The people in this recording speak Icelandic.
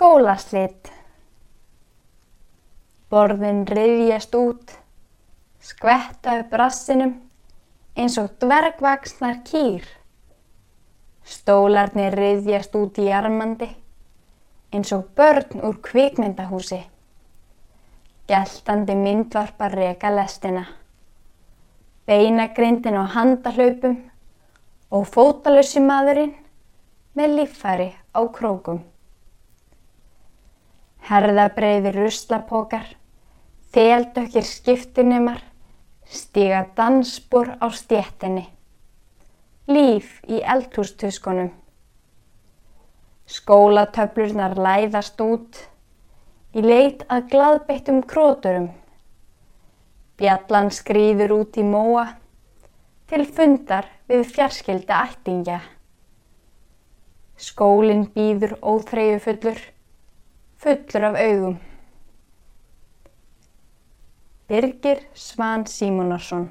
Skólaslit Borðin riðjast út, skvetta upp rassinum eins og dvergvaksnar kýr. Stólarnir riðjast út í armandi eins og börn úr kvikmyndahúsi. Geltandi myndvarpar reka lestina. Beinagrindin á handahlaupum og fótalössi maðurinn með líffæri á krókum. Herðabreiðir ruslapokar, þeldökkir skiptunumar, stiga dansbúr á stjettinni. Líf í eldhústuskonum. Skólatöflurnar læðast út í leit að gladbeittum króturum. Bjallan skrýður út í móa til fundar við fjarskilda ættingja. Skólinn býður óþreyju fullur, fullur af augum. Birgir Svan Símunarsson